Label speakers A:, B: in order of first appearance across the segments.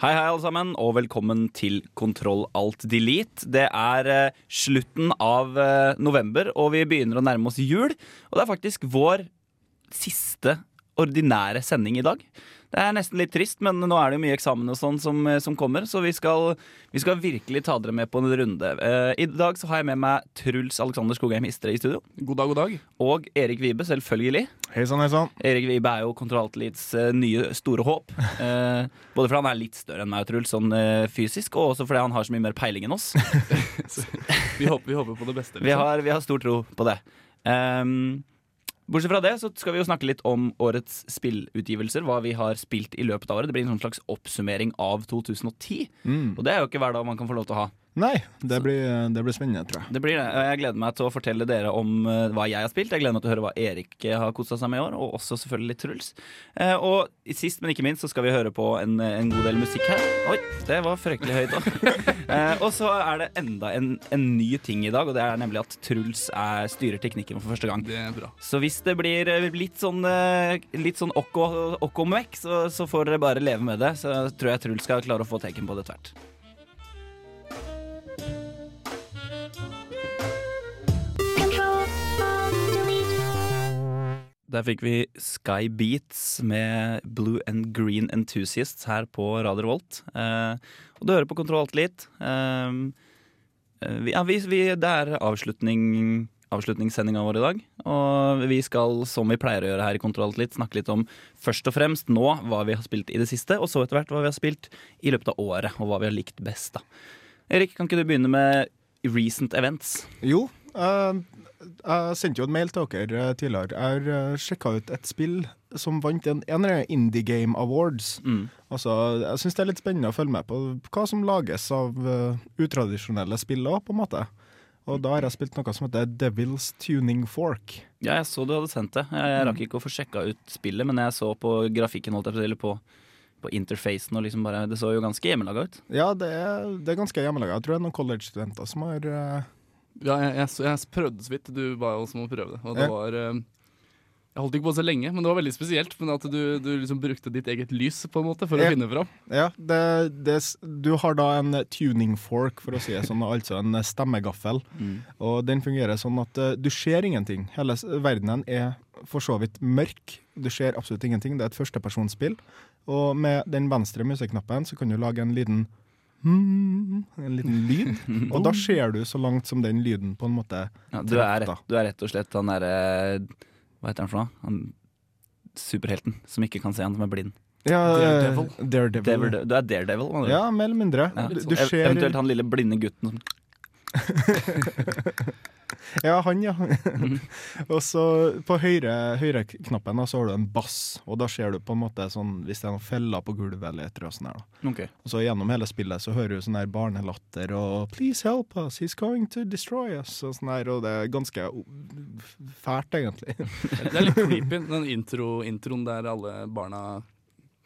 A: Hei, hei, alle sammen, og velkommen til Kontroll alt delete. Det er eh, slutten av eh, november, og vi begynner å nærme oss jul. Og det er faktisk vår siste ordinære sending i dag. Det er nesten litt trist, men nå er det jo mye eksamen og sånn som, eh, som kommer, så vi skal, vi skal virkelig ta dere med på en runde. Uh, I dag så har jeg med meg Truls Alexander Skogheim Istre i studio.
B: God dag, god dag.
A: Og Erik Vibe, selvfølgelig.
B: Hei sånn, hei sånn
A: Erik Vibe er jo Kontrollatelits uh, nye store håp. Uh, både fordi han er litt større enn meg, Truls, sånn eh, fysisk, og også fordi han har så mye mer peiling enn oss.
B: Vi håper, vi håper på det beste. liksom.
A: Vi har, vi har stor tro på det. Ehm, bortsett fra det så skal vi jo snakke litt om årets spillutgivelser. Hva vi har spilt i løpet av året. Det blir en sånn slags oppsummering av 2010.
B: Mm.
A: Og det er jo ikke hver dag man kan få lov til å ha.
B: Nei, det blir, det blir spennende, tror jeg.
A: Det blir det. Jeg gleder meg til å fortelle dere om eh, hva jeg har spilt. Jeg gleder meg til å høre hva Erik eh, har kosa seg med i år, og også selvfølgelig Truls. Eh, og sist, men ikke minst, så skal vi høre på en, en god del musikk her. Oi, det var fryktelig høyt òg. eh, og så er det enda en, en ny ting i dag, og det er nemlig at Truls er, styrer teknikken for første gang.
B: Det er bra.
A: Så hvis det blir litt sånn, litt sånn okko, okko mekk, så, så får dere bare leve med det. Så tror jeg Truls skal klare å få teken på det tvert. Der fikk vi Sky Beats med Blue and Green Enthusiasts her på Radio Volt. Eh, og du hører på Kontroll Alt. Eh, eh, ja, det er avslutning, avslutningssendinga vår i dag. Og vi skal, som vi pleier å gjøre her i Kontroll Alt snakke litt om først og fremst nå hva vi har spilt i det siste, og så etter hvert hva vi har spilt i løpet av året, og hva vi har likt best. da. Erik, kan ikke du begynne med recent events?
B: Jo, jeg sendte jo en mail til dere eh, tidligere. Jeg har uh, sjekka ut et spill som vant en, enere Indie Game Awards.
A: Mm.
B: Altså, jeg syns det er litt spennende å følge med på hva som lages av eh, utradisjonelle spill òg, på en måte. Og da har jeg spilt noe som heter Devil's Tuning Fork.
A: Ja, jeg så du hadde sendt det. Jeg, rakk ikke å få sjekka ut spillet, men jeg så på grafikken, holdt jeg på på, på interfacen, og liksom bare Det så jo ganske hjemmelaga ut.
B: Ja, det er, det er ganske hjemmelaga. Jeg tror det er noen college-studenter som har eh,
C: Ja, jeg, jeg, jeg prøvde så vidt. Du ba jo oss om å prøve det. Og det var eh, Jeg holdt ikke på så lenge, men det var veldig spesielt. Men at du, du liksom brukte ditt eget lys på en måte for å finne fram.
B: Ja, det, det, du har da en tuning fork, for å si det sånn, altså en stemmegaffel. Og den fungerer sånn at eh, du ser ingenting. Hele verdenen er for så vidt mørk. Du ser absolutt ingenting. Det er et førstepersonsspill. Og med den venstre museknappen så kan du lage en liten hmm, en liten lyd. Og da ser du så langt som den lyden på en måte
A: Ja, du, er, rett- du er rett og slett han derre Hva heter han for noe? Han superhelten som ikke kan se, han som er blind.
B: ja,
C: Daredevil.
B: Daredevil.
A: Daredevil. Du er Daredevil. man.
B: Ja, mer eller mindre.
A: Ja.
B: Du, du ser
A: Eventuelt han lille blinde gutten som
B: Ja, han, ja. og så på høyre- høyreknappen da, så har du en bass, og da ser du på en måte sånn hvis det er noen feller på gulvet eller et eller annet Okay.
A: Ok.
B: Og så gjennom hele spillet så hører du sånn der barnelatter og 'Please help us, he's going to destroy us' og sånn der, og det er ganske fælt, egentlig.
C: Det er litt creepy, den intro, introen der alle barna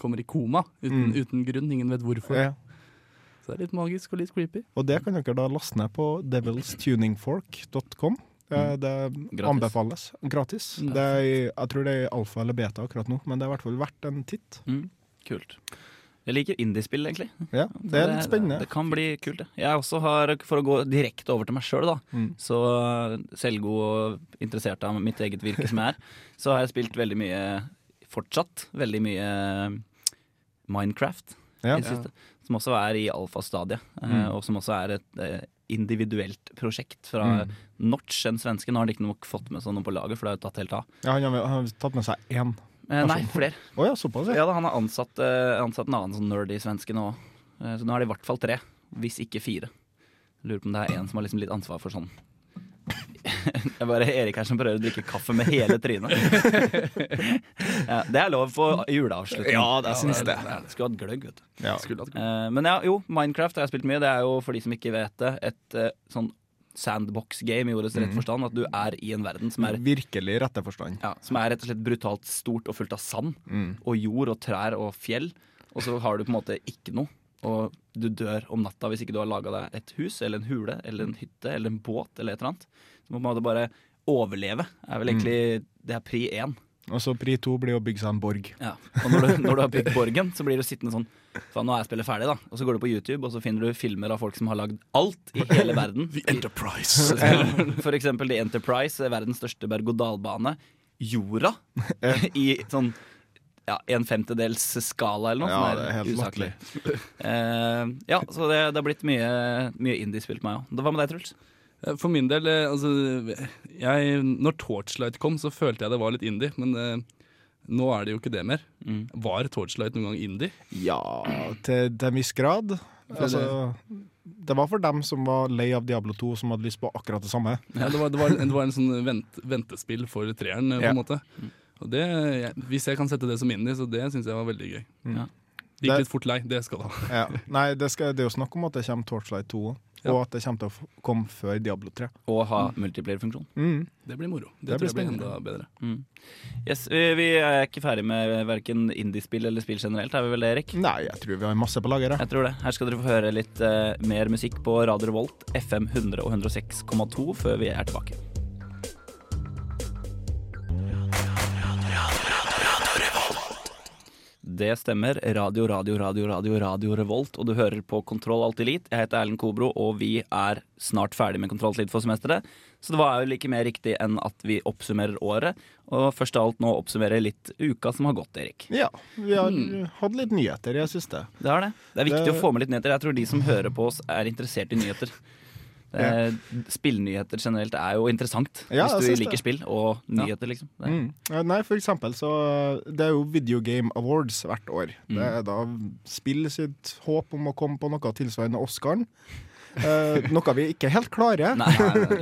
C: kommer i koma uten,
B: Mm.
C: uten grunn. Ingen vet hvorfor.
B: Ja.
C: Så det er litt magisk og litt creepy.
B: Og det kan dere da laste ned på devilstuningfork.com. Det, det
A: Gratis.
B: anbefales. Gratis.
C: Mm.
B: Det er, jeg tror det er alfa eller beta akkurat nå, men det er i hvert fall verdt en titt.
A: mm, Kult. Jeg liker indiespill, egentlig.
B: Ja, det er litt spennende.
A: Det kan bli kult, det. Jeg også har, for å gå direkte over til meg sjøl, da,
B: Mm.
A: så selvgod og interessert av mitt eget virke som jeg er, så har jeg spilt veldig mye, fortsatt, veldig mye Minecraft
B: Ja.
A: i det siste. Som også er i alfastadiet, eh,
B: Mm.
A: og som også er et eh, individuelt prosjekt fra
B: Mm.
A: Notch, en svenske. Nå har de ikke nok fått med seg noe på laget, for det har jo tatt helt av.
B: Ja, han har, han har tatt med seg én.
A: Eh, nei, flere.
B: Oh, ja, såpass, ja.
A: Ja, da, han har ansatt, eh, ansatt en annen sånn nerdy svenske nå. så nå er det i hvert fall tre, hvis ikke fire. Jeg lurer på om det er en som har liksom litt ansvar for sånn Det er bare Erik her som prøver å drikke kaffe med hele trynet. ja, det er lov på juleavslutning.
B: Ja, det syns jeg
A: Skulle hatt gløgg, vet du.
B: Ja.
C: Skulle
A: Eh, men ja, jo, Minecraft har jeg spilt mye. Det er jo, for de som ikke vet det, et eh, sånn sandbox-game i ordets rette forstand. At du er i en verden som er,
B: Virkelig rette forstand.
A: ja, som er rett og slett brutalt stort og fullt av sand.
B: Mm.
A: Og jord og trær og fjell. Og så har du på en måte ikke noe. Og du dør om natta hvis ikke du har laga deg et hus eller en hule eller en hytte eller en båt eller et eller annet. Så må du på en måte bare overleve. er vel egentlig Det er pri én.
B: Og så pri to blir å bygge seg en borg.
A: Ja. Og når du, når du har bygd borgen, så blir du sittende sånn Faen, nå er spillet ferdig, da. Og så går du på YouTube, og så finner du filmer av folk som har lagd alt i hele verden.
C: The Enterprise.
A: For eksempel The Enterprise, verdens største berg-og-dal-bane. Jorda i sånn ja, en femtedels skala eller noe.
B: Ja, det er helt
A: usaklig. Uh, ja, så det, det har blitt mye, mye indie-spill på meg òg. Hva med deg, Truls?
C: Eh, For min del, eh, altså jeg, Når Torchlight kom, så følte jeg det var litt indie, men eh, nå er det jo ikke det mer.
A: Mm.
C: Var Torchlight noen gang indie?
B: Ja, til, til en viss grad. Altså, det var for dem som var lei av Diablo 2, som hadde lyst på akkurat det samme.
C: Ja, det, var, det, var, det var en sånn vent, ventespill for treeren, på på
B: Ja.
C: en måte. Og det, jeg, hvis jeg kan sette det som indie, så det syns jeg var veldig gøy.
A: Ja.
C: Gikk litt fort lei, det skal du ha.
B: Ja. Nei, det, skal, det er jo snakk om at det kommer Torchlight 2 òg.
C: Ja.
B: Og at det kommer til å komme før Diablo 3.
A: Og ha mm. multiplierfunksjon.
B: Mm.
C: Det blir moro. Det,
B: Det blir spennende.
C: enda bedre.
A: Mm. Yes, vi, vi er ikke ferdig med verken indie-spill eller spill generelt, er vi vel det, Erik?
B: Nei, jeg tror vi har masse på lager. jeg.
A: Tror det. Her skal dere få høre litt uh, mer musikk på Radio Revolt, FM 100 og 106,2 før vi er tilbake. Det stemmer. Radio, radio, radio, radio, radio Revolt. Og du hører på Kontroll Alt Elite. Jeg heter Erlend Kobro, og vi er snart ferdig med Kontroll Alt for semesteret. Så det var jo like mer riktig enn at vi oppsummerer året. Og først av alt nå oppsummere litt uka som har gått, Erik.
B: Ja, vi har hatt litt nyheter i det siste.
A: Det er det. Det er viktig
B: Det-
A: å få med litt nyheter. Jeg tror de som hører på oss, er interessert i nyheter. Eh, Spillnyheter generelt er jo interessant,
B: Ja,
A: hvis du liker
B: det.
A: spill og nyheter, liksom.
B: Mm. Nei, for eksempel så Det er jo Video Game Awards hvert år. Det er da spill sitt håp om å komme på noe tilsvarende Oscaren. Uh, noe vi ikke helt klarer.
A: Nei,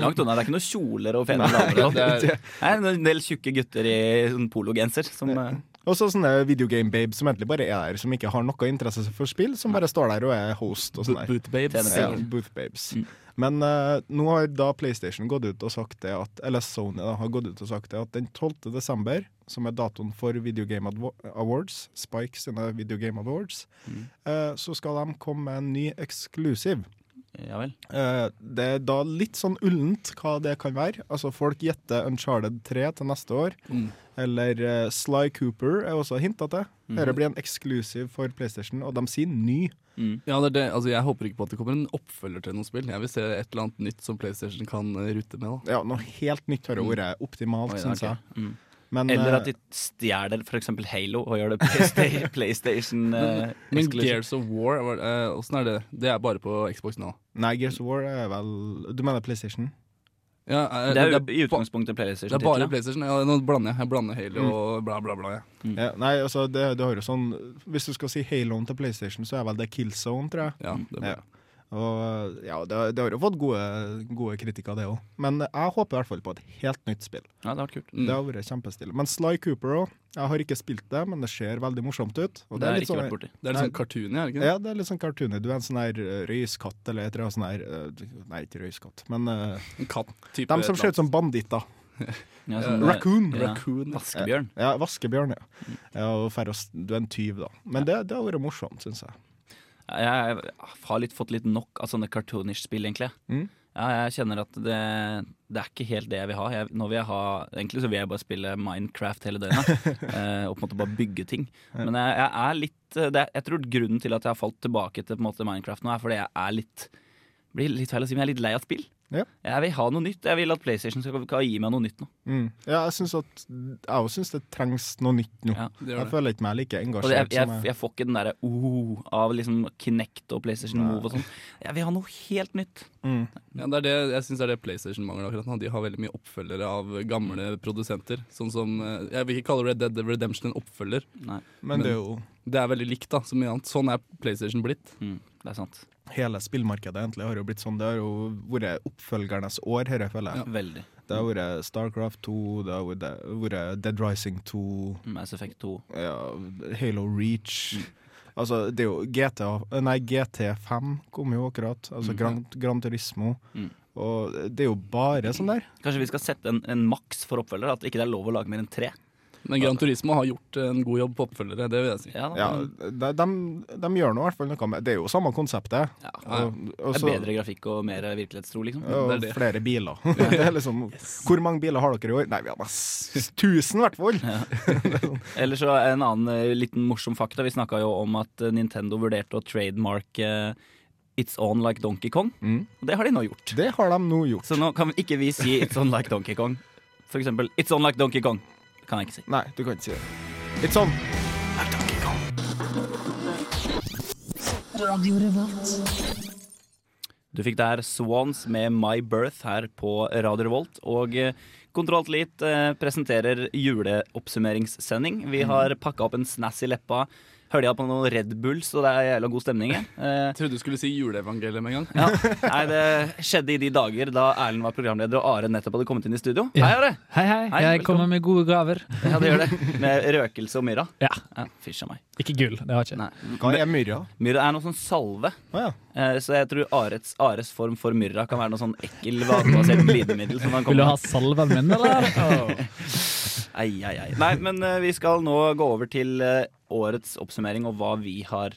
A: langt unna. Det er ikke noen kjoler og fene damer. og sånn.
C: Det er,
A: en del tjukke gutter i sånn pologenser som eh,
B: Og så sånne videogame babes som egentlig bare er der, som ikke har noe interesse for spill, som bare står der og er host og sånn der.
C: Booth babes.
B: Ja, booth babes.
A: Mm.
B: Men uh, nå har da PlayStation gått ut og sagt det at Eller Sony da, har gått ut og sagt det at den 12. desember, som er datoen for Video Game Awards, Spike sine Video Game Awards,
A: Mm.
B: uh, så skal de komme med en ny eksklusiv.
A: Ja vel.
B: Eh, det er da litt sånn ullent hva det kan være. Altså Folk gjetter Uncharted 3 til neste år.
C: Mm.
B: Eller eh, Sly Cooper er også hinta til.
A: Mm.
B: Dette blir en eksklusiv for PlayStation, og de sier ny.
A: Mm.
C: Ja, det er det. Altså, jeg håper ikke på at det kommer en oppfølger til noen spill. Jeg vil se et eller annet nytt som PlayStation kan eh, rute med. da
B: Ja, Noe helt nytt har vært optimalt,
A: Oi,
B: syns jeg.
A: Mm.
B: Men,
A: Eller
B: eh,
A: at de stjeler f.eks. Halo og gjør det Playsta- PlayStation eh,
C: Men. Gears of War, eh, åssen er det? Det er bare på Xbox nå.
B: Nei, Gears of War er vel Du mener PlayStation?
C: Ja, eh,
A: Det er jo
C: ba-
A: i utgangspunktet
C: det er bare PlayStation. Ja, nå blander jeg. Jeg blander Halo
B: Mm.
C: og bla, bla, bla. Ja.
B: Ja, nei, altså det, det har jo sånn Hvis du skal si Haloen til PlayStation, så er vel det Killzone, tror jeg.
C: Ja, det er
B: Ja. Og ja, det, det har jo fått gode, gode kritikker, det òg. Men jeg håper i hvert fall på et helt nytt spill.
A: Ja, det har vært kult.
C: Mm.
B: Det har vært kjempestille. Men Sly Cooper òg. Jeg har ikke spilt det, men det ser veldig morsomt ut. Og
A: Det jeg
B: litt sånn-.
C: Det er litt sånn cartoony, er det ikke?
B: Ja, det er litt sånn cartoony. Du er en sånn her eh, røyskatt eller et eller annet sånn her eh, Nei, ikke røyskatt, men uh,
C: En katt. Type
B: de som ser ut som banditter.
A: Ja,
C: Eh,
A: sånn, eh,
B: Raccoon.
A: Ja.
C: Raccoon.
A: Vaskebjørn.
B: Ja, vaskebjørn, ja. ja og du er en tyv, da. Men det, det har vært morsomt, syns jeg.
A: Jeg har litt, fått litt nok av sånne cartoonish spill, egentlig.
B: Mm.
A: Ja, jeg kjenner at det, det er ikke helt det jeg vil ha. Jeg, vil jeg ha Egentlig så vil jeg bare spille Minecraft hele døgnet. eh, og på en måte bare bygge ting. Men jeg, jeg er litt eh, det, Jeg tror grunnen til at jeg har falt tilbake til måte Minecraft nå, er fordi jeg er litt blir litt feil å si, men jeg er litt lei av spill.
B: Ja.
A: Jeg vil ha noe nytt. Jeg vil at PlayStation skal, skal gi meg noe nytt nå.
B: Mm. Ja, jeg syns at Jeg òg syns det trengs noe nytt nå.
A: Ja.
C: Det gjør
B: Jeg
C: det.
B: føler ikke meg like
A: Og det,
B: engasjert
A: jeg, jeg,
B: som jeg
A: jeg får ikke den derre oh, av liksom Kinect og PlayStation
B: Nei.
A: Move og sånn. Jeg vil ha noe helt nytt.
B: mm.
C: Ja, det er det, jeg syns det er det PlayStation mangler akkurat nå. De har veldig mye oppfølgere av gamle produsenter. Sånn som eh, Jeg vil ikke kalle Red Dead Redemption en oppfølger.
A: Nei,
B: Men det er jo
C: Det er veldig likt, da, som mye annet. Sånn er PlayStation blitt.
A: mm, det er sant.
B: hele spillmarkedet egentlig har jo blitt sånn. Det har jo vært oppfølgernes år, dette, føler jeg.
A: Veldig.
B: Det har vært Starcraft 2, det har vært- Dead Rising 2,
A: Mass Effect 2.
B: ja, Halo Reach. Altså, det er jo GTA Nei, GT5 kom jo akkurat. Altså Gran, Gran Turismo.
A: Mm.
B: Og det er jo bare sånn der.
A: Kanskje vi skal sette en, en maks for oppfølgere? At ikke det er lov å lage mer enn tre?
C: Men Gran Turismo har gjort en god jobb på oppfølgere, det vil jeg si.
A: Ja,
B: Ja, de, de, de gjør nå i hvert fall noe med Det er jo samme konseptet.
A: Ja.
B: Og, og
A: Det er bedre grafikk og mer virkelighetstro, liksom.
B: og
C: det er det.
B: flere biler. det er liksom, Hvor mange biler har dere i år? Nei, vi har bare tusen, i hvert fall.
A: Eller så en annen eh, liten morsom fakta. Vi snakka jo om at eh, Nintendo vurderte å trademarke It's On Like Donkey Kong.
B: Mm.
A: Og det har de nå gjort.
B: Det har de nå gjort.
A: Så nå kan ikke vi si It's On Like Donkey Kong. For eksempel It's On Like Donkey Kong. Kan jeg ikke si.
B: Nei, du kan ikke si det. It's on.
A: Du fikk der Swans med My Birth her på Radio Revolt. Og eh, Kontroll Elite eh, presenterer juleoppsummeringssending. Vi har pakka opp en snass i leppa. Hørte jeg på noen Red Bulls, og det er jævla god stemning. jeg. Eh,
C: trodde du skulle si juleevangeliet med en gang.
A: ja. Nei, det skjedde i de dager da Erlend var programleder og Are nettopp hadde kommet inn i studio.
D: Ja.
A: Hei, Are!
D: Hei, hei.
A: Hei,
D: Jeg
A: velkommen.
D: kommer med gode gaver.
A: Ja, det gjør det. Med røkelse og myrra.
D: Ja.
A: Ja, Fysj meg.
D: Ikke gull, det har jeg ikke.
A: Nei.
B: Hva er myrra?
A: Myrra er noe sånn salve.
B: Oh, ja.
A: Eh, Så jeg tror Ares, Ares form for myrra kan være noe sånn ekkel vatebasert glidemiddel.
D: Vil du ha salven min, eller?
A: Ei, ei, ei. Nei, men uh, vi skal nå gå over til uh, årets oppsummering og hva vi har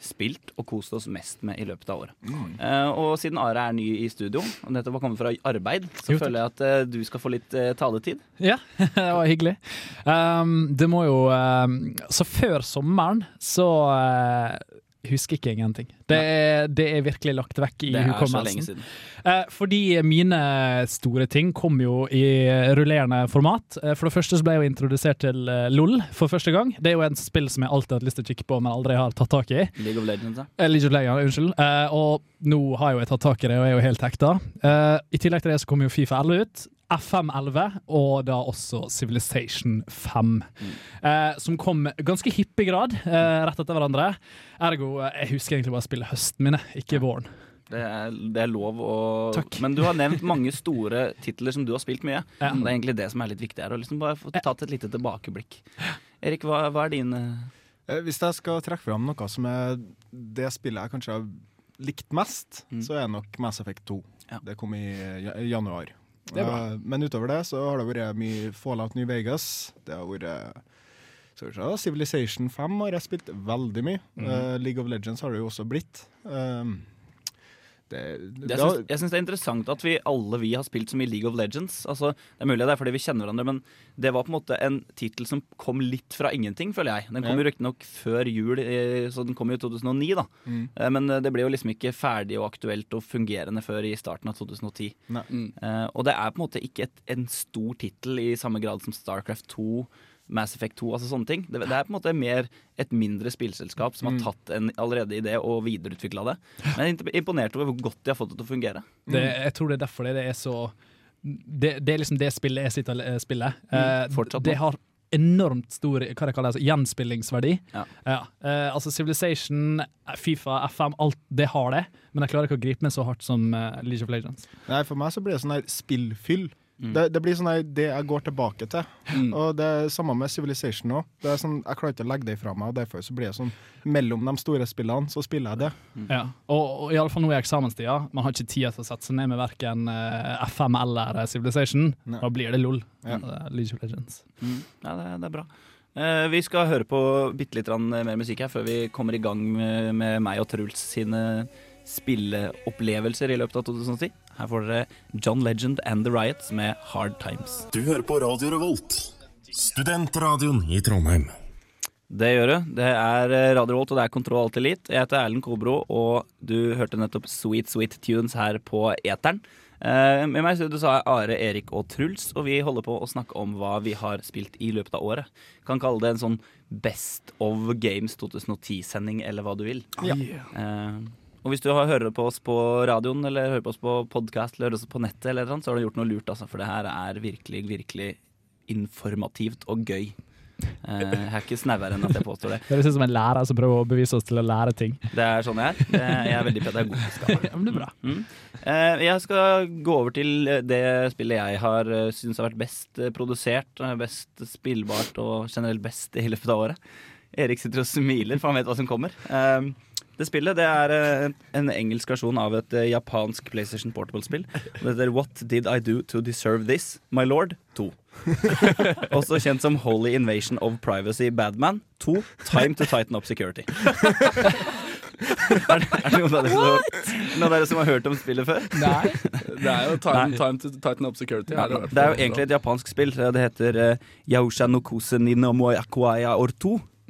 A: spilt og kost oss mest med i løpet av året. Eh, og siden Are er ny i studio, og nettopp har kommet fra arbeid, så
D: Jo,
A: føler jeg at uh, du skal få litt uh, taletid.
D: Ja, det var hyggelig. Um, det må jo um, Så før sommeren så uh, husker ikke ingenting. Det er, det er virkelig lagt vekk i hukommelsen. Eh, fordi mine store ting kom jo i rullerende format. Eh, for det første så ble jeg jo introdusert til eh, LOL for første gang. Det er jo en spill som jeg alltid har hatt lyst til å kikke på, men aldri har tatt tak i.
A: League of Legends.
D: Eh, League of Legends, unnskyld. Eh, og nå har jo jeg tatt tak i det og er jo helt hekta. Eh, I tillegg til det så kommer jo Fifa 11 ut. FM11 og da også Civilization 5. Eh, som kom ganske hyppig grad eh, rett etter hverandre. Ergo, eh, jeg husker egentlig bare å spille høsten min, ikke våren.
A: Det er, det er lov å
D: Takk.
A: Men du har nevnt mange store titler som du har spilt mye.
D: Ja.
A: Det er egentlig det som er litt viktig her. Å liksom bare få tatt et lite tilbakeblikk. Erik, hva, hva er din eh,
B: Eh, Hvis jeg skal trekke fram noe som er det spillet jeg kanskje har likt mest,
A: Mm.
B: så er det nok Mass Effect 2.
A: Ja.
B: Det kom i januar.
D: Det er bra.
B: Eh, Men utover det så har det vært mye Fallout New Vegas. Det har vært se, Civilization 5 har jeg spilt veldig mye.
A: Mm
B: Eh, League of Legends har det jo også blitt. Um, det, det,
A: Jeg syns, jeg syns det er interessant at vi alle vi har spilt så mye League of Legends. Altså, det er mulig det er fordi vi kjenner hverandre, men det var på en måte en tittel som kom litt fra ingenting, føler jeg. Den kom
B: Ja.
A: jo riktignok før jul, så den kom jo i 2009, da.
B: Mm.
A: Eh, Men eh, det ble jo liksom ikke ferdig og aktuelt og fungerende før i starten av 2010.
C: Mm.
A: Eh, og det er på en måte ikke et, en stor tittel i samme grad som Starcraft 2, Mass Effect 2, altså sånne ting. Det, det er på en måte mer et mindre spillselskap som har tatt en allerede idé og videreutvikla det. Men jeg er imponert over hvor godt de har fått det til å fungere.
D: Det, jeg tror det er derfor det er så Det, det er liksom det spillet jeg sitter og spiller.
A: Mm,
D: det har enormt stor hva det kalles, gjenspillingsverdi.
A: Ja.
D: Eh, altså Civilization, Fifa, FM, alt det har det, men jeg klarer ikke å gripe meg så hardt som uh, League of Legends.
B: Nei, for meg så blir det sånn her spillfyll.
A: Mm.
B: Det, det blir sånn her det jeg går tilbake til.
C: Mm.
B: Og det er samme med Civilization òg. Sånn, jeg klarer ikke å legge det fra meg, og derfor så blir det sånn mellom de store spillene, så spiller jeg det.
D: Ja. Og, og iallfall nå i eksamenstida, man har ikke tid til å sette seg ned med verken uh, FM eller eh, Civilization.
B: Nei.
D: Da blir det LOL.
B: Ja.
D: Eh, League of Legends.
A: Mm. Ja, det, det er bra. Eh, vi skal høre på bitte litt mer musikk her før vi kommer i gang med, med meg og Truls sine spilleopplevelser i løpet av 2010. Her får dere John Legend and The Riots med Hard Times.
E: Du hører på Radio Revolt, studentradioen i Trondheim.
A: Det gjør du. Det er eh, Radio Revolt, og det er Kontroll Alt Elite. Jeg heter Erlend Kobro, og du hørte nettopp Sweet Sweet Tunes her på Eteren. Eh, med meg i studio så er Are, Erik og Truls, og vi holder på å snakke om hva vi har spilt i løpet av året. Kan kalle det en sånn Best of Games 2010-sending, eller hva du vil. Eh, og hvis du har hører på oss på radioen, eller hører på oss på podkast, eller hører oss på nettet, eller noe, så har du gjort noe lurt, altså, for det her er virkelig, virkelig informativt og gøy. Eh, jeg er ikke snauere enn at jeg påstår det.
D: Det høres ut som en lærer som prøver å bevise oss til å lære ting.
A: Det er sånn jeg er. Jeg er veldig pedagogisk. av.
D: Ja, men det er bra.
A: Mm. Eh, jeg skal gå over til eh, det spillet jeg har uh, syns har vært best eh, produsert, eh, best spillbart og generelt best i løpet av året. Erik sitter og smiler, for han vet hva som kommer. Det spillet det er eh, en engelsk versjon av et eh, japansk PlayStation Portable-spill. Det heter What Did I Do To Deserve This, My Lord 2. Også kjent som Holy Invasion of Privacy Badman 2. Time to Tighten Up Security. er, det- er det noen av som, noen av dere som har hørt om spillet før?
D: Nei.
C: Det er jo time, time to tighten up security. Er det,
A: det er jo egentlig et japansk spill. Det heter uh, Yausha no Or ni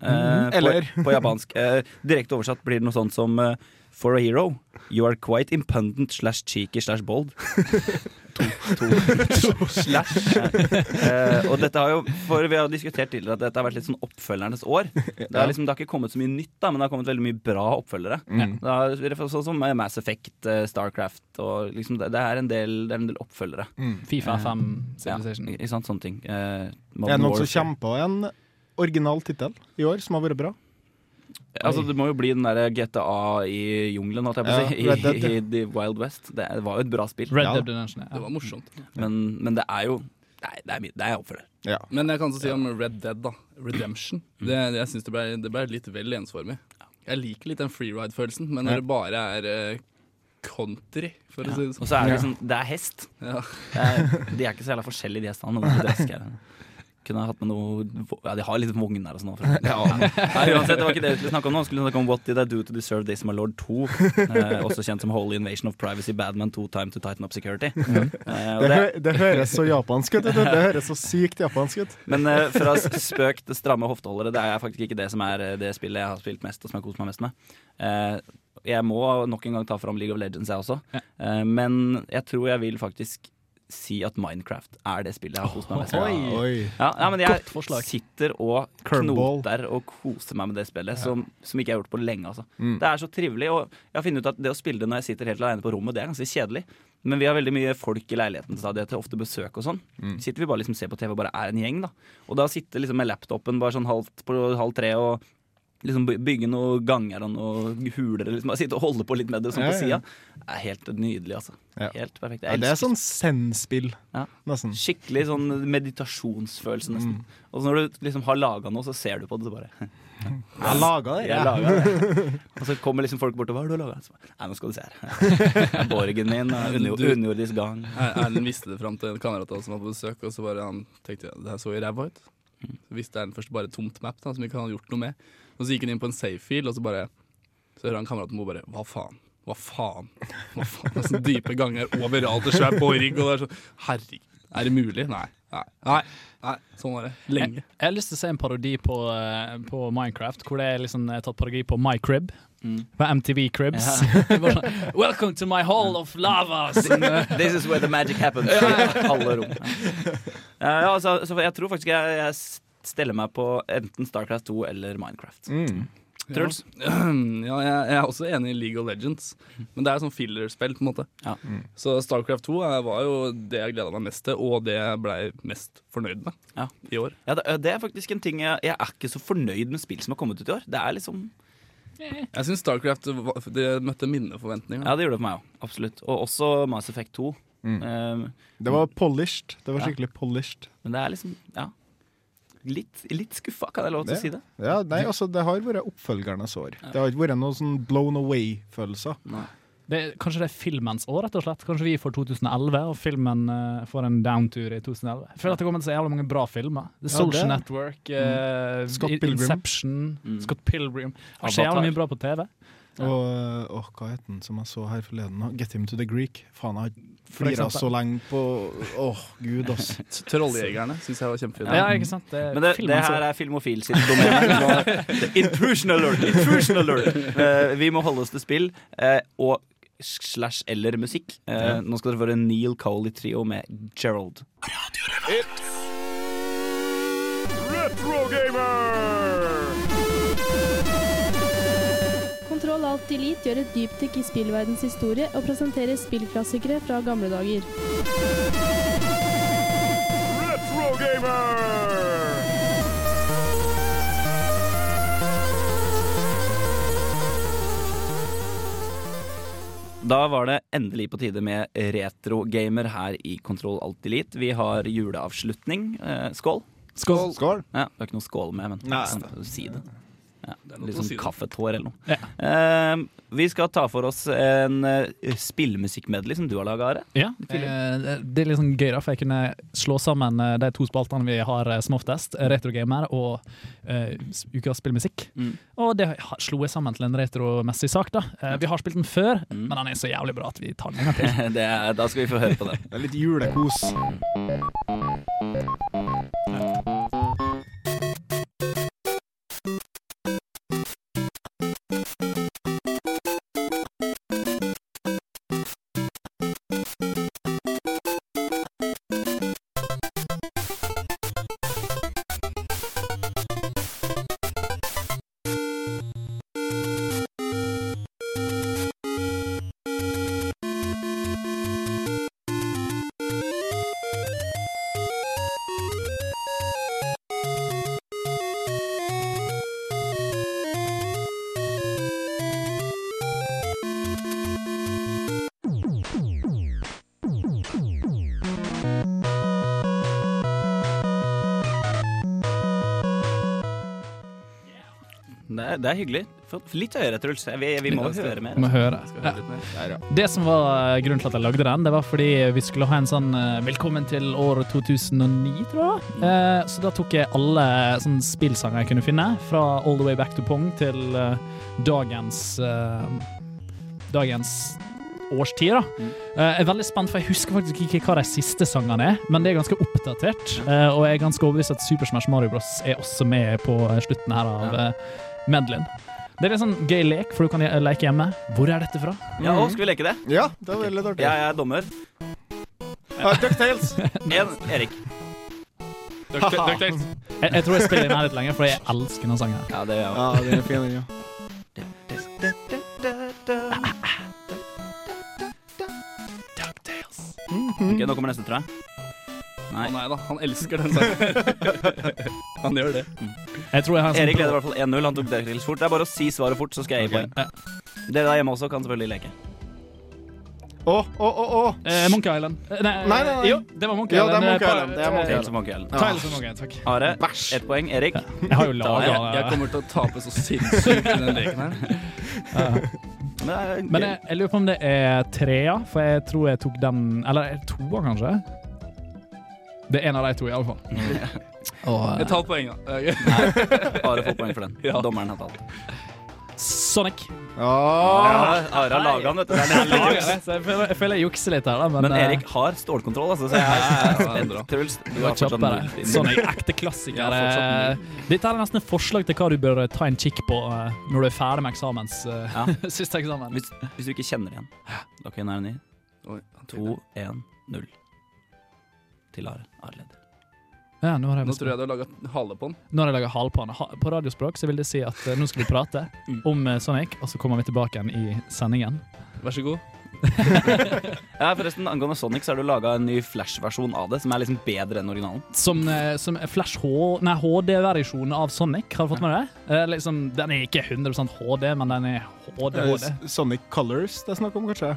A: to.
B: Mhm, eller-
A: på, på japansk. Eh, direkte oversatt blir det noe sånt som eh, For a hero, you are quite impundent slash cheeky slash bold. to, to, slash. Eh, og dette har jo, for vi har diskutert tidligere at dette har vært litt sånn oppfølgernes år. Det har, liksom, det har ikke kommet så mye nytt, da, men det har kommet veldig mye bra oppfølgere.
B: Mm.
A: Det har, sånn som Mass Effect, Starcraft og liksom, det, det, er en del, det er en del oppfølgere.
B: Mm.
D: Fifa 5
A: Ja,
D: Civilization.
A: ikke sant, sånne ting. Uh,
B: Er det noen som
A: kjemper
B: kommer på en original tittel i år som har vært bra?
A: Altså, det må jo bli den derre GTA i jungelen, holdt jeg på å si.
B: Ja, Dead,
A: I,
B: ja.
A: i, The Wild West. Det, var jo et bra spill.
D: Red
B: Ja.
D: Dead Redemption.
C: Det var morsomt.
A: Men, men det er jo Nei, det er, det er oppfølger.
B: Ja.
C: Men jeg kan også si om Red Dead, da. Redemption. Det, jeg syns det det ble litt vel ensformig. Jeg liker litt den freeride-følelsen, men når det bare er eh, country, for å si det
A: Og
C: sånn.
A: så er det liksom Det er hest.
C: Ja.
A: Det er, de er ikke så jævla forskjellige, de hestene. Kunne ha hatt med noe Ja, de har litt vogner og sånn. Ja, nei, uansett, det var ikke det vi skulle snakke om nå. Vi skulle snakke om What Did I Do To Deserve This My Lord 2. Eh, også kjent som Holy Invasion of Privacy Badman 2 Time To Tighten Up Security. Eh, og
B: Det,
A: det,
B: det høres så japansk ut. Det. Det høres så sykt japansk ut.
A: Men eh, fra spøk til stramme hofteholdere, det er faktisk ikke det som er eh, det spillet jeg har spilt mest, og som jeg koser meg mest med. Eh, jeg må nok en gang ta fram League of Legends, jeg også.
D: Ja.
A: Eh, men jeg tror jeg vil faktisk si at Minecraft er det spillet jeg har kost meg mest med. Ja, ja, men jeg sitter og knoter og koser meg med det spillet, som, som ikke jeg har gjort på lenge. Altså.
B: Mm.
A: Det er så trivelig, og jeg har funnet ut at det å spille det når jeg sitter helt alene på rommet, det er ganske kjedelig. Men vi har veldig mye folk i leiligheten stadig til ofte besøk og sånn.
B: Mm.
A: Sitter vi bare liksom ser på TV og bare er en gjeng, da. Og da sitter liksom med laptopen bare sånn halvt på halv tre og liksom bygge noen ganger og noen huler, liksom sitte og holde på litt med det sånn
B: Ja,
A: på
B: ja.
A: sida, er helt nydelig, altså.
B: Ja.
A: Helt perfekt.
B: Ja, det er sånn Zen-spill,
A: Ja.
B: nesten.
A: Skikkelig sånn meditasjonsfølelse, nesten.
B: Mm.
A: Og så når du liksom har laga noe, så ser du på det, så bare
B: Jeg laga det.
A: Jeg
B: Ja.
A: det. Og så kommer liksom folk bort og Hva har du laga? Nei, nå skal du se her. Er Borgen min, underjordisk gang.
C: Er- Erlend visste det fram til en kamerat som var på besøk, og så bare han tenkte det her så jo ræva ut. Så visste Erlend først bare tomt map da, som ikke han hadde gjort noe med. Og så gikk han inn på en safe-fil, og så bare Så hører han kameraten Mo bare Hva faen? Hva faen? Hva faen? Det er sånne dype ganger overalt, og svær borg, og det er sånn Herregud, er det mulig? Nei. Nei. Nei. Nei. Sånn var det. Lenge.
D: Jeg, jeg har lyst til å se en parodi på, eh, på Minecraft, hvor det er liksom tatt parodi på My Crib.
A: Mm.
D: På MTV Cribs. Bare sånn, Welcome to my hall of lava! Eh,
A: This is where the magic happens. Alle rom. Ja, ja altså, så jeg tror faktisk jeg, jeg steller meg på enten Starcraft 2 eller Minecraft.
B: Mm.
A: Truls?
C: Ja, ja jeg, er også enig i League of Legends, men det er sånn fillerspill, på en måte.
A: Ja.
C: Så Starcraft 2 er- var jo det jeg gleda meg mest til, og det jeg blei mest fornøyd med
A: Ja.
C: i år.
A: Ja, det, er faktisk en ting jeg, jeg er ikke så fornøyd med spill som har kommet ut i år. Det er liksom
C: Jeg syns Starcraft det møtte mine forventninger.
A: Ja, det gjorde det for meg òg. Absolutt. Og også Mass Effect 2.
B: Mm.
A: Um,
B: Det var polished. Det var
A: Ja.
B: skikkelig polished.
A: men det er liksom Ja. Litt, litt skuffa, kan jeg lov til å si det?
B: Ja, nei, altså, det har vært oppfølgernes år. Det har ikke vært noen sånn blown away-følelser.
D: det, er- kanskje det er filmens år, rett og slett. Kanskje vi får 2011, og filmen uh, får en downtur i 2011. Jeg føler at det kommer til så jævlig mange bra filmer. The Social
B: ja,
D: Network, eh,
B: Scott Pilgrim.
D: Inception,
A: Mm.
D: Scott Pilgrim. Det skjer jævlig mye bra på TV.
B: Og åh, hva het den som jeg så her forleden? Get him to the Greek. Faen, jeg har flira så lenge på Åh, gud, ass.
C: Trolljegerne syns jeg var kjempefin.
D: Ja, ikke sant? Det,
A: Men det, det her er Filmofil sitt domene. Intrusion alert! Intrusion alert! Uh, vi må holde oss til spill Uh, og slash eller musikk. Eh, nå skal dere få en Neil Coley-trio med Gerald.
F: Kontroll Alt Elite gjør et dypdykk i spillverdens historie og presenterer spillklassikere fra gamle dager. Retro Gamer!
A: Da var det endelig på tide med retrogamer her i Kontroll Alt Elite. Vi har juleavslutning. Skål.
D: Skål.
B: Skål.
A: Ja, det er ikke noe skål med, men
B: Nei.
A: si det. Ja, litt sånn
C: si
A: kaffetår eller noe.
D: Ja.
A: Uh, vi skal ta for oss en uh, spillmusikkmedley som du har laga, Are.
D: Ja, Uh, det er litt sånn gøy, da, for jeg kunne slå sammen eh, de to spaltene vi har som oftest, Retrogamer og uh, Ukas spillmusikk.
A: Mm.
D: Og det ha- slo jeg sammen til en retromessig sak. da. Vi har spilt den før,
A: Mm.
D: men den er så jævlig bra at vi tar den en gang til.
A: det er, da skal vi få høre på det.
B: Det er litt julekos.
A: Det er, hyggelig. Litt høyere, Truls. Vi, vi må
C: Ja,
A: høre mer.
D: Vi må høre.
C: Skal høre mer.
B: Der, ja.
D: Det som var eh, grunnen til at jeg lagde den, det var fordi vi skulle ha en sånn eh, Velkommen til år 2009, tror jeg. Eh, så da tok jeg alle sånne spillsanger jeg kunne finne, fra All the way back to Pong til dagens Dagens årstid, da. Eh, jeg er veldig spent, for jeg husker faktisk ikke hva de siste sangene er, men det er ganske oppdatert. eh, og jeg er ganske overbevist at Super Smash Mario Bros. er også med på slutten her av
A: Ja.
D: Medleyen. Det er en sånn gøy lek, for du kan leke hjemme. Hvor er dette fra?
A: Ja, og skal vi leke det?
B: ja, det var veldig artig.
A: Jeg er dommer.
B: Ja. DuckTales.
A: En, Erik.
C: DuckTales.
D: Jeg, jeg tror jeg spiller den her litt lenger, for jeg elsker denne sangen. her.
A: Ja, det gjør jeg
B: Ja, det er fin, den, ja.
A: Ok, Nå kommer neste, tror jeg.
C: Å
A: Nei.
C: nei da, han elsker den sangen. han gjør det.
D: Jeg tror jeg har
A: Erik
D: sånn
A: leder i hvert fall 1-0. Han tok DuckTales fort. Det er bare å si svaret fort, så skal jeg gi
B: okay.
A: poeng. Dere der hjemme også kan selvfølgelig leke.
B: Å, å, å, å.
D: eh, Monkey Island. Eh, Nei,
B: Nei, nei, nei.
D: Jo, det var Monkey
B: Ja, det er
D: Island.
B: Monkey
D: Eh,
B: Island, det er Monkey
A: Island. Monkey Island.
D: Tales of Monkey Island, takk.
A: Are,
B: Bæsj.
A: ett poeng. Erik.
D: Jeg har jo laga
A: er
C: Jeg kommer til å tape så sinnssykt i den leken her.
A: Men er
D: Men jeg, jeg lurer på om det er trea, for jeg tror jeg tok den Eller er toa, kanskje? Det er en av de to, i alle fall. Og,
C: Jeg
D: eh,
C: tar poeng, da.
A: Are får poeng for den.
C: Ja.
A: Dommeren har talt.
D: Sonic.
B: Ja.
A: Ja, Are har laga den, vet du. Det er litt juks.
D: Så jeg føler, jeg føler jeg jukser litt her, da. Men,
A: Men
D: eh,
A: Erik har stålkontroll, altså, så jeg er spent. Truls, du har fortsatt
D: kjappere.
A: null.
D: Sonic, ekte klassiker.
C: Ja, fortsatt
D: Eh, Dette er nesten et forslag til hva du bør ta en kikk på eh, når du er ferdig med eksamens eh,
A: Ja.
D: siste eksamen.
A: Hvis, hvis du ikke kjenner igjen. Ok, nå er det ny.
C: To,
A: 2, 1, 0. Til. Are.
D: Ja, nå har jeg
C: Nå tror jeg du har laga hale på den.
D: Nå har jeg laga på Ha- På radiospråk så vil det si at eh, nå skal vi prate
A: Mm.
D: om eh, Sonic, og så kommer vi tilbake igjen i sendingen.
C: Vær så god.
A: Ja, forresten, Angående Sonic så har du laga en ny Flash-versjon av det, som er liksom bedre enn originalen.
D: Som, eh, som Flash H Nei, HD-versjonen av Sonic. Har du fått med det? Eh, liksom, den er ikke 100% HD, men den er HD.
B: Eh,
D: HD.
B: Sonic Colors det er snakk om, kanskje?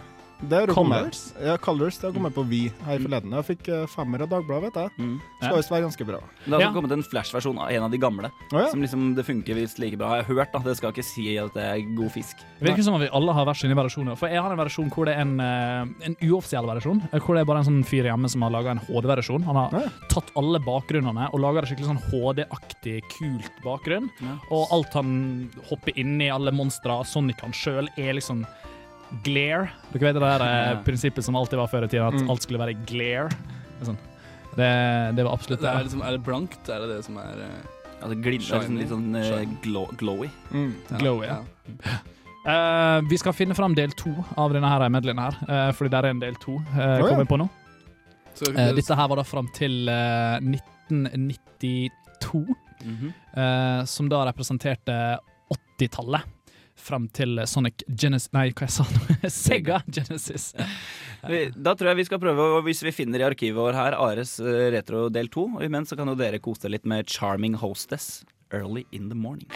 B: Det har kommet.
D: Colors?
B: Ja, Colors det har kommet på Vi her forleden. Jeg fikk eh, femmer av Dagbladet, vet jeg.
A: Mm.
B: Skal visst være ganske bra.
A: Det har
D: Ja.
A: kommet en Flash-versjon av en av de gamle.
B: Oh, ja.
A: Som liksom det funker visst like bra. Jeg har hørt, da. Det skal ikke si at det er god fisk.
D: Det virker som at vi alle har hver sine versjoner. For jeg har en versjon hvor det er en, eh, en uoffisiell versjon. eh, Hvor det er bare en sånn fyr hjemme som har laga en HD-versjon. Han har
B: Ja.
D: tatt alle bakgrunnene og laga det skikkelig sånn HD-aktig, kult bakgrunn.
A: Ja.
D: Og alt han hopper inn i, alle monstre, Sonic han sjøl, er liksom glare. Dere vet det der eh, prinsippet som alltid var før i tida, at
B: Mm.
D: alt skulle være glare. Det, er sånn. det, det var absolutt
C: Det
D: det.
C: er, liksom, er det blankt? Er det det som er eh,
A: Ja, det glimrer liksom litt sånn eh,
C: Shiny.
A: glow, glowy.
B: Mm.
C: ja,
D: Glowy, ja. Eh, vi skal finne fram del to av denne her medleyen her, eh, fordi der er en del to. Uh,
B: ja.
D: Kommer på nå.
C: Så,
D: Eh, dette her var da fram til eh, 1992,
A: Mhm.
D: eh, som da representerte 80-tallet. Frem til Sonic Genesis Nei, hva jeg sa nå? Sega Genesis.
A: Da tror jeg vi skal prøve, og hvis vi finner i arkivet vår her, Ares eh, retro del to. Og imens så kan jo dere kose dere litt med Charming Hostess Early in the Morning.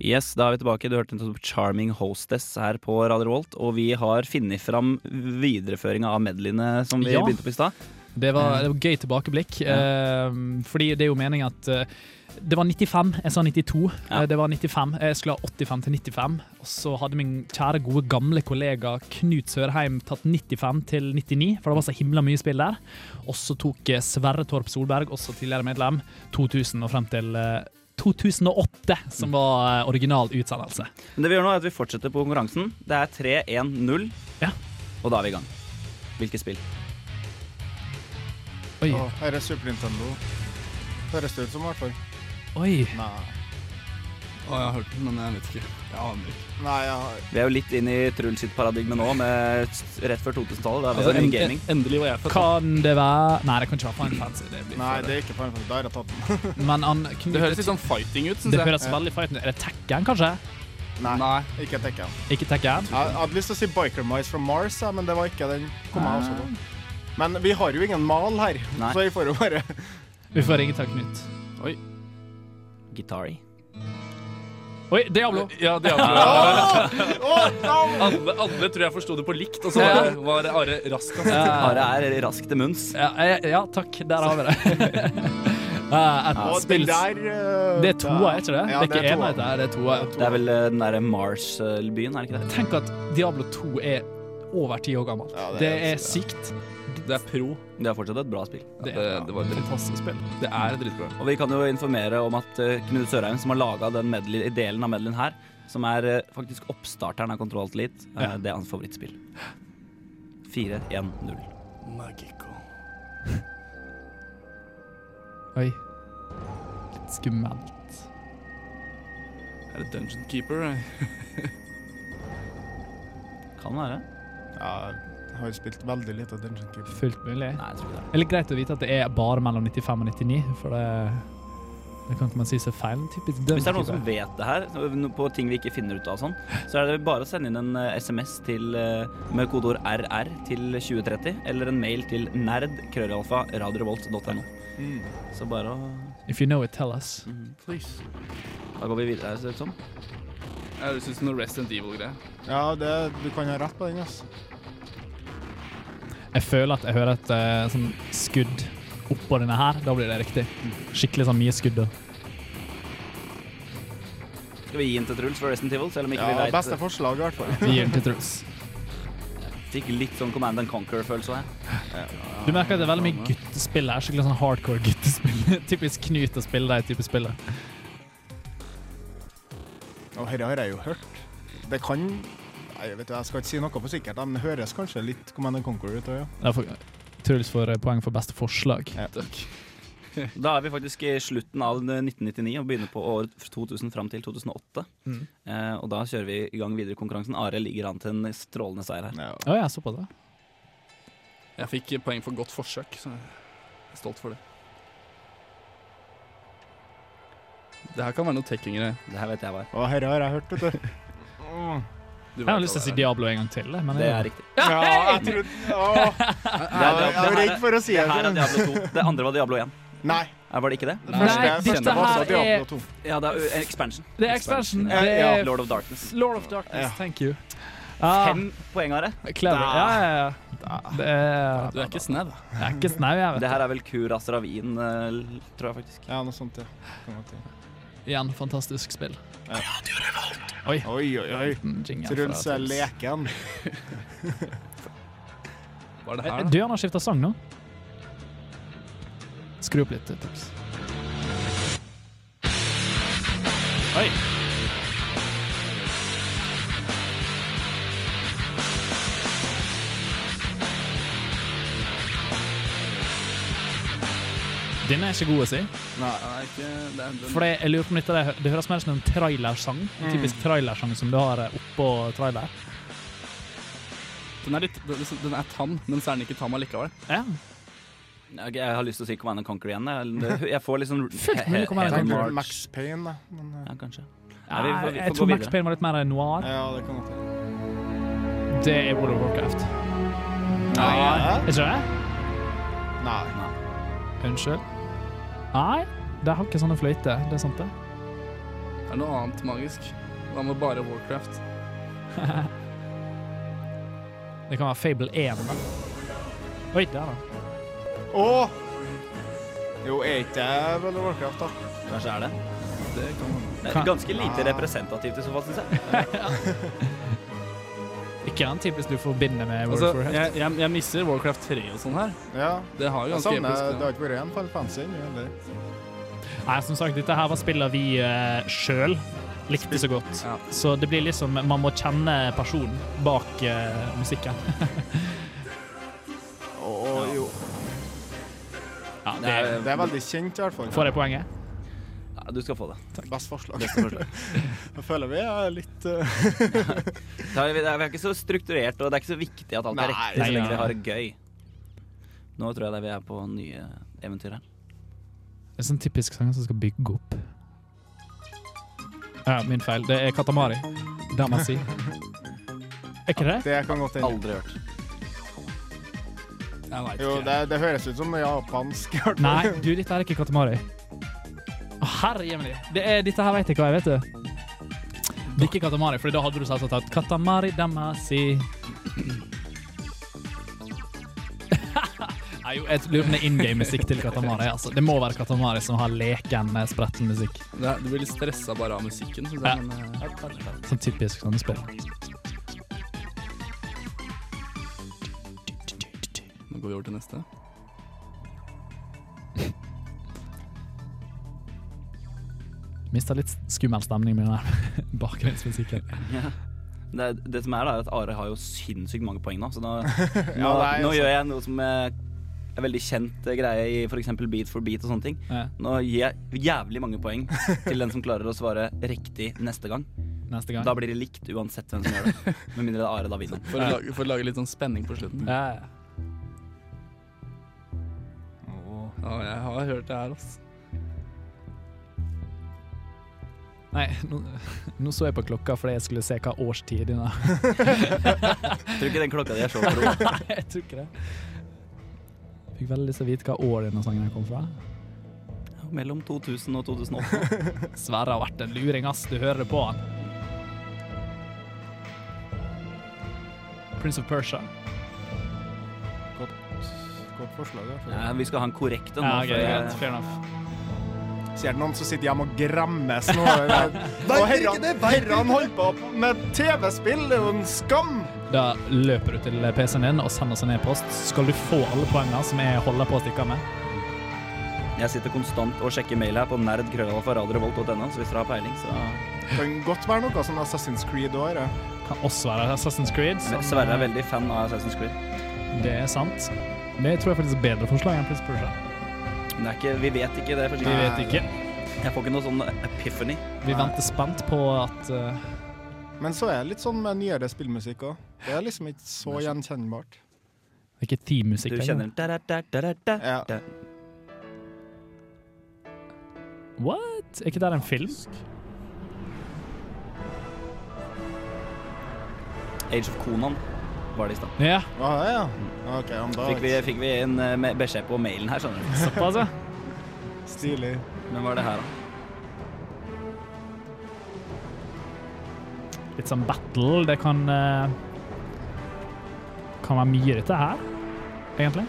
A: Yes, da er vi tilbake. Du hørte en sånn Charming Hostess her på Radio Volt Og vi har funnet fram videreføringa av medleyene som vi
D: Ja.
A: begynte på i stad.
D: Det var, det var gøy tilbakeblikk. Ja. fordi det er jo meningen at eh, det var 95, jeg sa 92.
A: Ja.
D: Eh, det var 95, Jeg skulle ha 85 til 95. Og så hadde min kjære, gode, gamle kollega Knut Sørheim tatt 95 til 99, for det var så himla mye spill der. Og så tok eh, Sverre Torp Solberg, også tidligere medlem, 2000 og frem til eh, 2008, som var eh, original utsendelse.
A: Men det vi gjør nå er at vi fortsetter på konkurransen. Det er 3-1-0,
D: Ja.
A: og da er vi i gang. Hvilket spill?
D: Oi.
B: Å, her er Super Nintendo. Høres det ut som, i hvert fall.
D: Oi.
B: Nei.
C: Å, jeg har hørt den, men jeg vet ikke. Jeg aner ikke.
B: Nei, jeg har
A: Vi er jo litt inn i Truls sitt paradigme nå, med rett før 2000-tallet. Det er
C: Altså, en,
A: gaming.
C: endelig var jeg født.
D: Kan det være Nei, det kan ikke være Final Fantasy. Det, blir
B: Nei, det er ikke Final Fantasy. Da har jeg tatt den.
D: Men han,
C: Det høres litt sånn fighting ut, syns
D: Det
C: jeg.
D: høres veldig fighting ut. Er det Tekken, kanskje?
B: Nei,
C: Nei.
B: ikke Tekken.
D: Ikke Tekken?
B: Jeg jeg hadde lyst til å si Biker Mice from Mars, men det var ikke den. Kom jeg også på. Men vi har jo ingen mal her,
A: Nei.
B: så vi får jo bare
D: Vi får ringe til Knut.
A: Gitari.
D: Oi, Diablo!
C: Ja, Diablo. alle, alle tror jeg forsto det på likt, og så var, var Are raskest.
A: Are er rask til munns.
D: Ja, ja, takk. Der har vi det. Et spill
B: der eh,
D: Det er toa, er ikke det?
B: Ja,
D: det er ikke der, det er toa.
A: Det er vel eh, den derre Mars-byen, er det ikke det?
D: Tenk at Diablo 2 er over ti år gammelt.
B: Ja, det
D: det,
B: er-
D: er sykt.
C: Det er pro.
A: Det er fortsatt et bra spill.
D: Det,
C: det- det var
D: et fantastisk spill.
C: Det er dritbra.
A: Og vi kan jo informere om at uh, Knut Sørheim, som har laga den medley, delen av medleyen her, som er eh, faktisk oppstarteren av Control Alt Elite, eh,
D: Ja.
A: det er hans favorittspill. 4-1-0.
C: Magico.
D: Oi. Litt skummelt.
C: Er det Dungeon Keeper? eh?
A: Kan være.
B: Ja, har jo spilt veldig lite Dungeon Keeper.
D: Fullt mulig.
A: Nei, jeg tror ikke det.
D: Det er litt greit å vite at det er bare mellom 95 og 99, for det, det kan ikke man si så feil. Typisk
A: Hvis det er noen som vet det her, på ting vi ikke finner ut av, sånn, så er det bare å sende inn en eh, SMS til, eh, med kodeord RR til 2030, eller en mail til nerd.krøllalfa.radiorevolt.no. Mm. Så bare å
D: If you know it, tell us.
A: Mm.
C: Please.
A: Da går vi videre, ser det ut som.
C: Sånn. Ja, ut som noe Resident Evil-greie.
B: Ja, det, du kan ha rett på den, altså.
D: Jeg føler at jeg hører et uh, sånn skudd oppå denne her. Da blir det riktig. Skikkelig sånn mye skudd. da.
A: Skal vi gi den til Truls for Resident Evil, selv om ikke
B: Ja,
A: vi vet
B: beste forslag, i hvert fall.
D: Vi gir den til Truls.
A: Fikk litt sånn Command and Conquer-følelse her.
D: Du merker at det er veldig mye guttespill her. Skikkelig sånn hardcore guttespill. Typisk Knut å spille de type spillet.
B: Og dette har jeg jo hørt. Det kan jeg vet du, jeg skal ikke si noe på sikkert, De høres kanskje litt Command and Conquer ut òg, ja.
D: Truls får eh, poeng for beste forslag. Ja.
C: Takk.
A: Da er vi faktisk i slutten av 1999 og begynner på år 2000 fram til 2008.
D: Mm.
A: Eh, og da kjører vi i gang videre i konkurransen. Are ligger an til en strålende seier her.
B: ja.
D: Å ja, det da.
C: Jeg fikk poeng for godt forsøk, så jeg er stolt for det. Det her kan være noe tackingere.
A: Det her vet jeg hva er.
B: herre dette har jeg hørt, vet du.
C: Du
D: Jeg har lyst til å si. Diablo en gang til. Men
A: Det er riktig.
B: Ja, jeg trodde Åh,
A: Det er,
B: Jeg var- jeg var redd for å si
A: det.
B: det.
A: her er Diablo 2. Det andre var Diablo 1.
B: Nei.
A: Er, var det ikke det?
B: Det første,
D: Nei, dette
B: var
D: her er-
B: Diablo 2.
A: Ja, det er uh, expansion.
D: Det er expansion.
B: Ja,
D: Det
B: ja.
D: er
A: Lord of Darkness.
D: Lord of Darkness.
B: Ja.
D: Thank you. Ah,
A: Fem poeng, Are.
D: clever. Ja, ja, ja. Det er,
C: Du er ikke snau.
D: jeg er ikke snau, jeg.
A: Det
D: vet
A: her er vel Kuras Ravin, eh, tror jeg faktisk.
B: Ja, noe sånt, ja.
D: Igjen, fantastisk spill.
B: Oi, oi, oi.
D: oi.
B: Truls er leken.
C: Hva er det her, da?
D: Du, han har skifta sang nå. Skru opp litt, Truls. Oi. Den er ikke god å si.
B: Nei.
C: Nei, ikke, det er, ikke
D: For jeg lurer på om dette, det, det høres mer ut som en trailersang. En
B: Mm.
D: typisk trailersang som du har eh, oppå trailer.
C: den er litt den, den er tam, men så er den ikke tam allikevel.
D: Ja.
A: Jeg, har lyst til å si Command and Conquer igjen. Jeg, får liksom.
B: Max Payne, da. Men, eh,
A: Ja, kanskje. Ja, vi, vi vi
D: jeg tror Max. Payne var litt mer noir.
B: ja, det kan godt.
D: Det er World of Warcraft.
B: Nei.
D: Er ikke det?
B: Nei.
D: Unnskyld. Nei, det har ikke sånne fløyter. Det er sant, det.
C: Det er noe annet magisk. Hva med bare Warcraft?
D: Det kan være Fable 1. Da. Oi, der, da.
B: Å! Jo, er ikke det World Warcraft, da?
A: Kanskje er det.
C: Det kan.
A: Det er ganske lite representativt i så fall, syns jeg.
D: Ikke den typisk du forbinder med World
C: Altså,
D: of Warcraft.
C: jeg, jeg, jeg misser Warcraft 3 og sånn her.
B: Ja.
C: Det har jo ganske
B: savner
C: episk.
B: Det har ikke vært en Final Fantasy ennå.
D: Nei, som sagt, dette her var spiller vi uh, sjøl likte så godt.
C: Ja.
D: Så det blir liksom Man må kjenne personen bak uh, musikken.
B: Å, jo.
D: Ja,
A: Det er,
B: Det er veldig kjent, i hvert fall.
D: Får jeg poenget?
A: Ja, du skal få det.
B: Best forslag.
A: Beste forslag.
B: Jeg føler vi er litt uh...
A: Det er, er ikke så strukturert, og det er ikke så viktig at alt er riktig, så lenge vi har det gøy. Nå tror jeg det vi er på nye eventyr her.
D: Det er sånn typisk sang som skal bygge opp. Ja, min feil. Det er Katamari. Damasi. Er ikke det?
B: Det kan godt hende.
A: Aldri hørt.
C: Jeg
B: Jo, det, det høres ut som japansk.
D: Nei, du, dette er ikke Katamari. Herre jemini. Det er, dette her vet jeg hva jeg vet, du. Det er ikke Katamari, for da hadde du selvsagt tatt Katamari Damasi. Nei, jo, jeg lurer på om det er in game-musikk til Katamari. Altså. Det må være Katamari som har leken, spretten musikk.
C: Er- Du blir litt stressa bare av musikken. Synes
D: Ja.
C: jeg, men, eh,
D: Sånn typisk sånne spill.
C: nå går vi over til neste.
D: Mista litt skummel stemning med den der bakgrunnsmusikken.
A: Ja. Det, det som er da, er at Are har jo sinnssykt mange poeng nå, så nå, nå,
B: Ja,
A: nå gjør jeg noe som er er veldig kjent eh, greie i f.eks. Beat for beat og sånne ting.
D: Ja,
A: Nå gir jeg jævlig mange poeng til den som klarer å svare riktig neste gang.
D: neste gang.
A: Da blir det likt uansett hvem som gjør det. Med mindre det er Are da vinner.
C: For, å lage, for å lage litt sånn spenning på slutten.
D: Ja, ja.
C: Å, jeg har hørt det her, altså.
D: Nei, nå, nå så jeg på klokka fordi jeg skulle se hva årstid den er.
A: Tror ikke den klokka di er så pro.
D: Nei, jeg tror ikke det. Fikk veldig lyst til å vite hva år denne sangen kom fra.
A: Mellom 2000 og 2008.
D: Sverre har vært en luring, ass. Du hører det på han. Prince of Persia.
B: Godt, godt forslag.
A: Ja, vi skal ha en korrekt en nå.
D: Ja, greit. Fair enough.
B: Noen som sitter hjemme og grammes nå? Og herrene herrene holder på med TV-spill, det er jo en skam!
D: Da løper du til PC-en din og sender oss en e-post. Skal du få alle poengene som jeg holder på å stikke av med?
A: Jeg sitter konstant og sjekker mail her på nerdkrøllalfa.radiorevolt.no, så hvis dere har peiling, så
B: Det kan godt være noe sånn Assassin's Creed òg, det.
D: Kan også være Assassin's Creed. som-
A: Sverre er veldig fan av Assassin's Creed.
D: Det er sant. Det tror jeg faktisk er bedre forslag enn Prince Persia.
A: Er ikke, vi vet ikke det.
D: Vi vet ikke.
A: Jeg får ikke noe sånn epiphany.
D: Vi venter spent på at uh,
B: Men så er det litt sånn med nyere spillmusikk òg. Det er liksom ikke så gjenkjennbart.
D: Det er ikke teammusikk
A: Du kjenner da, da, da, da, da,
B: Ja.
D: What? Er ikke det en film?
A: Age of Conan var det i stad.
D: Ja,
B: Ah, ja. Okay, om da
A: Fikk vi, fikk vi en eh, beskjed på mailen her, skjønner du.
D: såpass, ja.
B: Stilig.
A: Men hva er det her, da?
D: Litt sånn battle. Det kan uh, Kan være mye dette her, egentlig.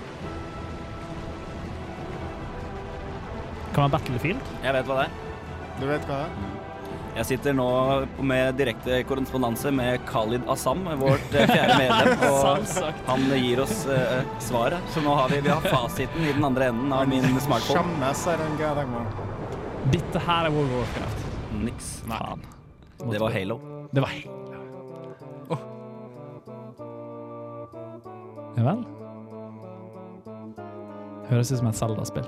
D: Kan være Battlefield.
A: Jeg vet hva det er.
B: Du vet hva det er?
A: Jeg sitter nå med direkte korrespondanse med Khalid Assam, vårt eh, fjerde medlem. Og han gir oss uh, svaret. Så nå har vi, vi har fasiten i den andre enden av min smartphone.
D: Dette her er World Warcraft.
A: Niks.
D: Faen.
A: Det var Halo.
D: Det var helt Ja vel? Høres ut som et Zelda-spill.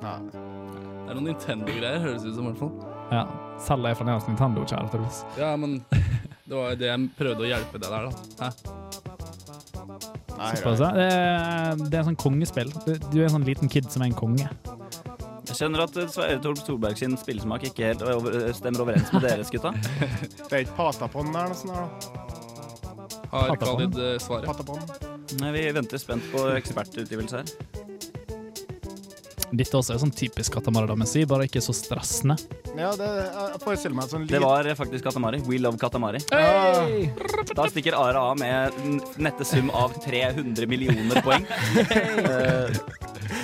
B: Ja.
C: Det er noen Nintendo-greier, høres det ut som i hvert fall.
D: Ja. Zelda er fremdeles Nintendo, kjære Truls.
C: Ja, men det var jo det jeg prøvde å hjelpe deg der, da. Hæ?
B: Nei,
D: Såpass, ja. Det er, det er en sånn kongespill. Du, du er en sånn liten kid som er en konge.
A: Jeg skjønner at eh, Sverre Torp Solberg sin spillesmak ikke helt over, stemmer overens med deres, gutta.
B: Det er ikke Patapon der, noe sånt? her, da.
C: Har. Khalid eh, svaret?
B: Patapon.
A: Nei, Vi venter spent på ekspertutgivelse her.
D: Dette også er sånn typisk Katamari-damesi, bare ikke så stressende.
B: Ja, det, jeg forestiller meg sånn
A: Det var faktisk Katamari. We love Katamari.
D: Hey!
A: Da stikker Ara av med nette sum av 300 millioner poeng. Eh,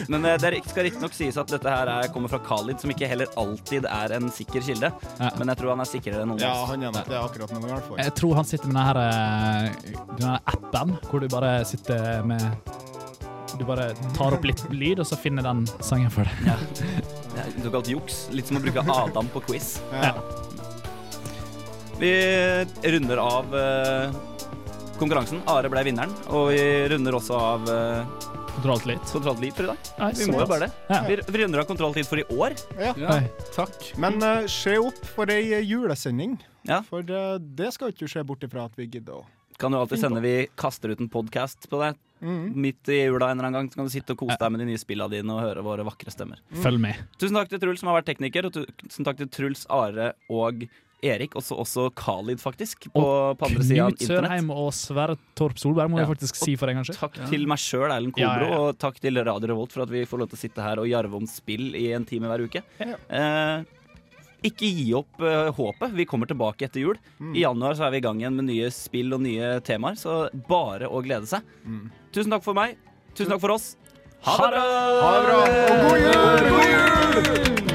A: Men eh, det skal riktignok sies at dette her er, kommer fra Khalid, som ikke heller alltid er en sikker kilde.
D: Ja.
A: Men jeg tror han er sikrere enn noen
B: Ja, han er det akkurat nå, i hvert fall.
D: Jeg tror han sitter med denne, her, eh, denne appen hvor du bare sitter med Du bare tar opp litt lyd, og så finner den sangen for deg.
A: Det er Såkalt juks. Litt som å bruke Adam på quiz.
B: Ja.
A: Vi runder av eh, konkurransen. Are ble vinneren, og vi runder også av uh,
D: Kontrollt litt.
A: Kontrollt Liv for i dag.
D: Nei,
A: Vi må jo bare det.
D: Ja.
A: Vi, vi runder av Kontroll Tid for i år.
B: Ja.
C: Ja, takk.
B: Men uh, se opp for ei eh, julesending.
A: Ja.
B: For uh, det skal ikke skje bort ifra at vi gidder å
A: Kan jo alltid sende Vi kaster ut en podkast på deg
B: Mm.
A: midt i jula en eller annen gang. Så kan du sitte og kose deg med de nye spillene dine og høre våre vakre stemmer.
D: Følg med.
A: Tusen takk til Truls som har vært tekniker, og tusen takk til Truls, Are og Erik. Også, også Khalid, faktisk, på, på andre sida av
D: Knut. Sørheim og Sverre Torp Solberg må
A: Ja.
D: jeg faktisk si for en gangs skyld.
A: Takk til meg sjøl, Erlend
D: Ja,
A: Kobro,
D: ja, ja.
A: og takk til Radio Revolt for at vi får lov til å sitte her og jarve om spill i en time hver uke.
B: Ja.
A: Eh, ikke gi opp uh, håpet. Vi kommer tilbake etter jul.
B: Mm.
A: I januar så er vi i gang igjen med nye spill og nye temaer, så bare å glede seg.
B: Mm.
A: Tusen takk for meg. Tusen takk for oss. Ha det bra!
B: Ha det bra. Og god jul! God jul!